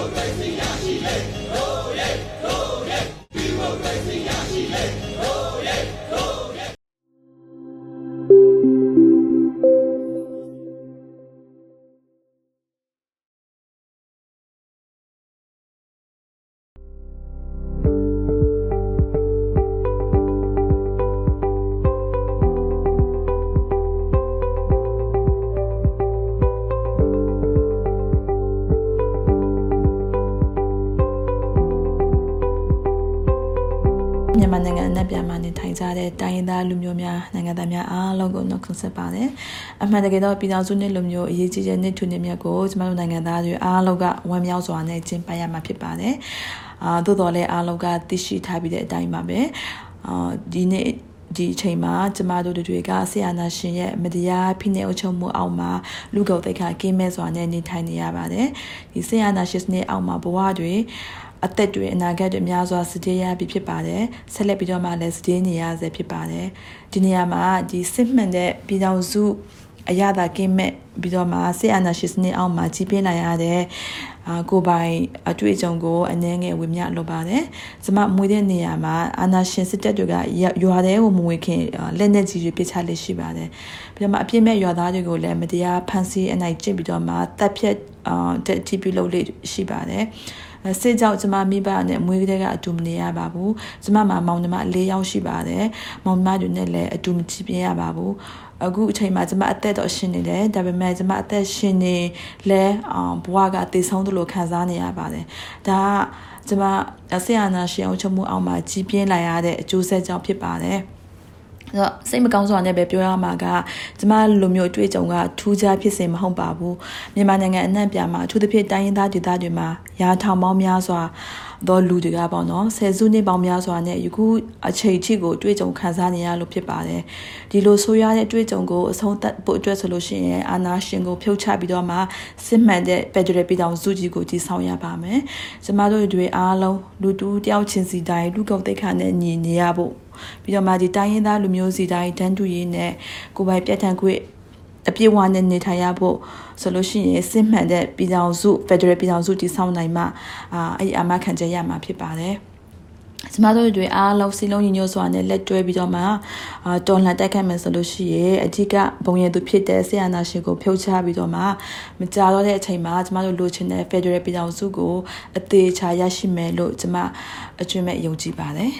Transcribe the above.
Oh, crazy, yeah, she, hey, oh. မြန်မာနိုင်ငံအနှံ့ပြမှာနေထိုင်ကြတဲ့တိုင်းရင်းသားလူမျိုးများနိုင်ငံသားများအားလုံးကိုနှုတ်ခွန်းဆက်ပါတယ်။အမှန်တကယ်တော့ပြည်ထောင်စုနှစ်လူမျိုးအရေးကြီးတဲ့နှစ်ထွေနှစ်မြတ်ကိုကျမတို့နိုင်ငံသားတွေအားလုံးကဝမ်းမြောက်စွာနဲ့ကျင်းပရမှာဖြစ်ပါတယ်။အာသို့တော်လည်းအားလုံးကသိရှိထားပြီးတဲ့အတိုင်းပါပဲ။အာဒီနေ့ဒီအချိန်မှာကျမတို့တွေကဆရာနာရှင်ရဲ့မတရားဖိနှိပ်အုပ်ချုပ်မှုအောက်မှာလူကုန်တိတ်ခါကင်းမဲ့စွာနဲ့နေထိုင်နေရပါတယ်။ဒီဆရာနာရှင်စနစ်အောက်မှာဘဝတွေ အသက်တွေအနာဂတ်တွေများစွာစတေးရပြီဖြစ်ပါတယ်ဆက်လက်ပြီးတော့မှလည်းစတေးနေရဆဲဖြစ်ပါတယ်ဒီနေရာမှာဒီစစ်မှန်တဲ့ပြည်တော်စုအရသာကင်းမဲ့ပြီးတော့မှဆေးအာနာရှင်စနစ်အောက်မှာကြီးပြင်းလာရတဲ့အာကိုပိုင်အတွေ့အကြုံကိုအနှဲငယ်ဝင်မြလိုပါတယ်။ကျမမွေးတဲ့နေရာမှာအာနာရှင်စစ်တပ်တွေကရွာတဲ့ကိုမွေးခင်လက်နဲ့ကြီးတွေပြစ်ချလက်ရှိပါတယ်။ပြီးတော့မှအပြစ်မဲ့ရွာသားတွေကိုလည်းမတရားဖမ်းဆီးအနိုင်ကျင့်ပြီးတော့မှတပ်ဖြတ်အာတက်တီပြုလုပ်လေးရှိပါတယ်။ စစ်ကြောက်ကျမမိဘနဲ့မွေးကလေးကအတူမနေရပါဘူးကျမမှာမောင်နှမ၄ယောက်ရှိပါတယ်မောင်နှမတွေနဲ့လည်းအတူမချပြင်းရပါဘူးအခုအချိန်မှာကျမအသက်တော့ရှင်နေတယ်ဒါပေမဲ့ကျမအသက်ရှင်နေလဲဘဝကတည်ဆုံးသလိုခံစားနေရပါတယ်ဒါကကျမဆေးအာနာရှင်အောင်ချမှုအောင်မှာကြီးပြင်းလာရတဲ့အကျိုးဆက်ကြောင့်ဖြစ်ပါတယ် အဲ့တော့စိတ်မကောင်းစွာနဲ့ပဲပြောရမှာကကျမလိုမျိုးအတွေ့အကြုံကထူးခြားဖြစ်စေမဟုတ်ပါဘူးမြန်မာနိုင်ငံအနှံ့ပြမှာအထူးသဖြင့်တိုင်းရင်းသားဒေသတွေမှာရာထောင်ပေါင်းများစွာသောလူတွေကပေါ့နော်ဆယ်စုနှစ်ပေါင်းများစွာနဲ့ယခုအချိန်ထိကိုတွေ့ကြုံခံစားနေရလို့ဖြစ်ပါတယ်ဒီလိုဆိုရတဲ့တွေ့ကြုံကိုအဆုံးသတ်ဖို့အတွက်ဆိုလို့ရှိရင်အာနာရှင်ကိုဖြုတ်ချပြီးတော့မှစစ်မှန်တဲ့ဖက်ဒရယ်ပြည်ထောင်စုကြီးကိုတည်ဆောက်ရပါမယ်ကျမတို့တွေအားလုံးလူတူတယောက်ချင်းစီတိုင်းလူကုန်တိတ်ခါနဲ့ညီနေရဖို့ ပြီးတော့မှဒီတိုင်းရင်းသားလူမျိုးစီတိုင်းတန်းတူရေးနဲ့ကိုယ်ပိုင်ပြဋ္ဌာန်းခွင့်အပြည့်အဝနဲ့နေထိုင်ရဖို့ဆိုလို့ရှိရင်စစ်မှန်တဲ့ပြည်ထောင်စု Federal ပြည်ထောင်စုတည်ဆောက်နိုင်မှအာအဲ့ဒီအမခံချက်ရမှာဖြစ်ပါတယ်ကျမတို့တွေအားလုံးစီလုံးညီညွတ်စွာနဲ့လက်တွဲပြီးတော့မှအာတော်လှန်တိုက်ခိုက်မယ်ဆိုလို့ရှိရင်အဓိကဘုံရည်သူဖြစ်တဲ့ဆီယနာရှင်ကိုဖြုတ်ချပြီးတော့မှမကြာတော့တဲ့အချိန်မှာကျမတို့လိုချင်တဲ့ Federal ပြည်ထောင်စုကိုအသေးချာရရှိမယ်လို့ကျမအကျွမ်းမဲ့ယုံကြည်ပါတယ်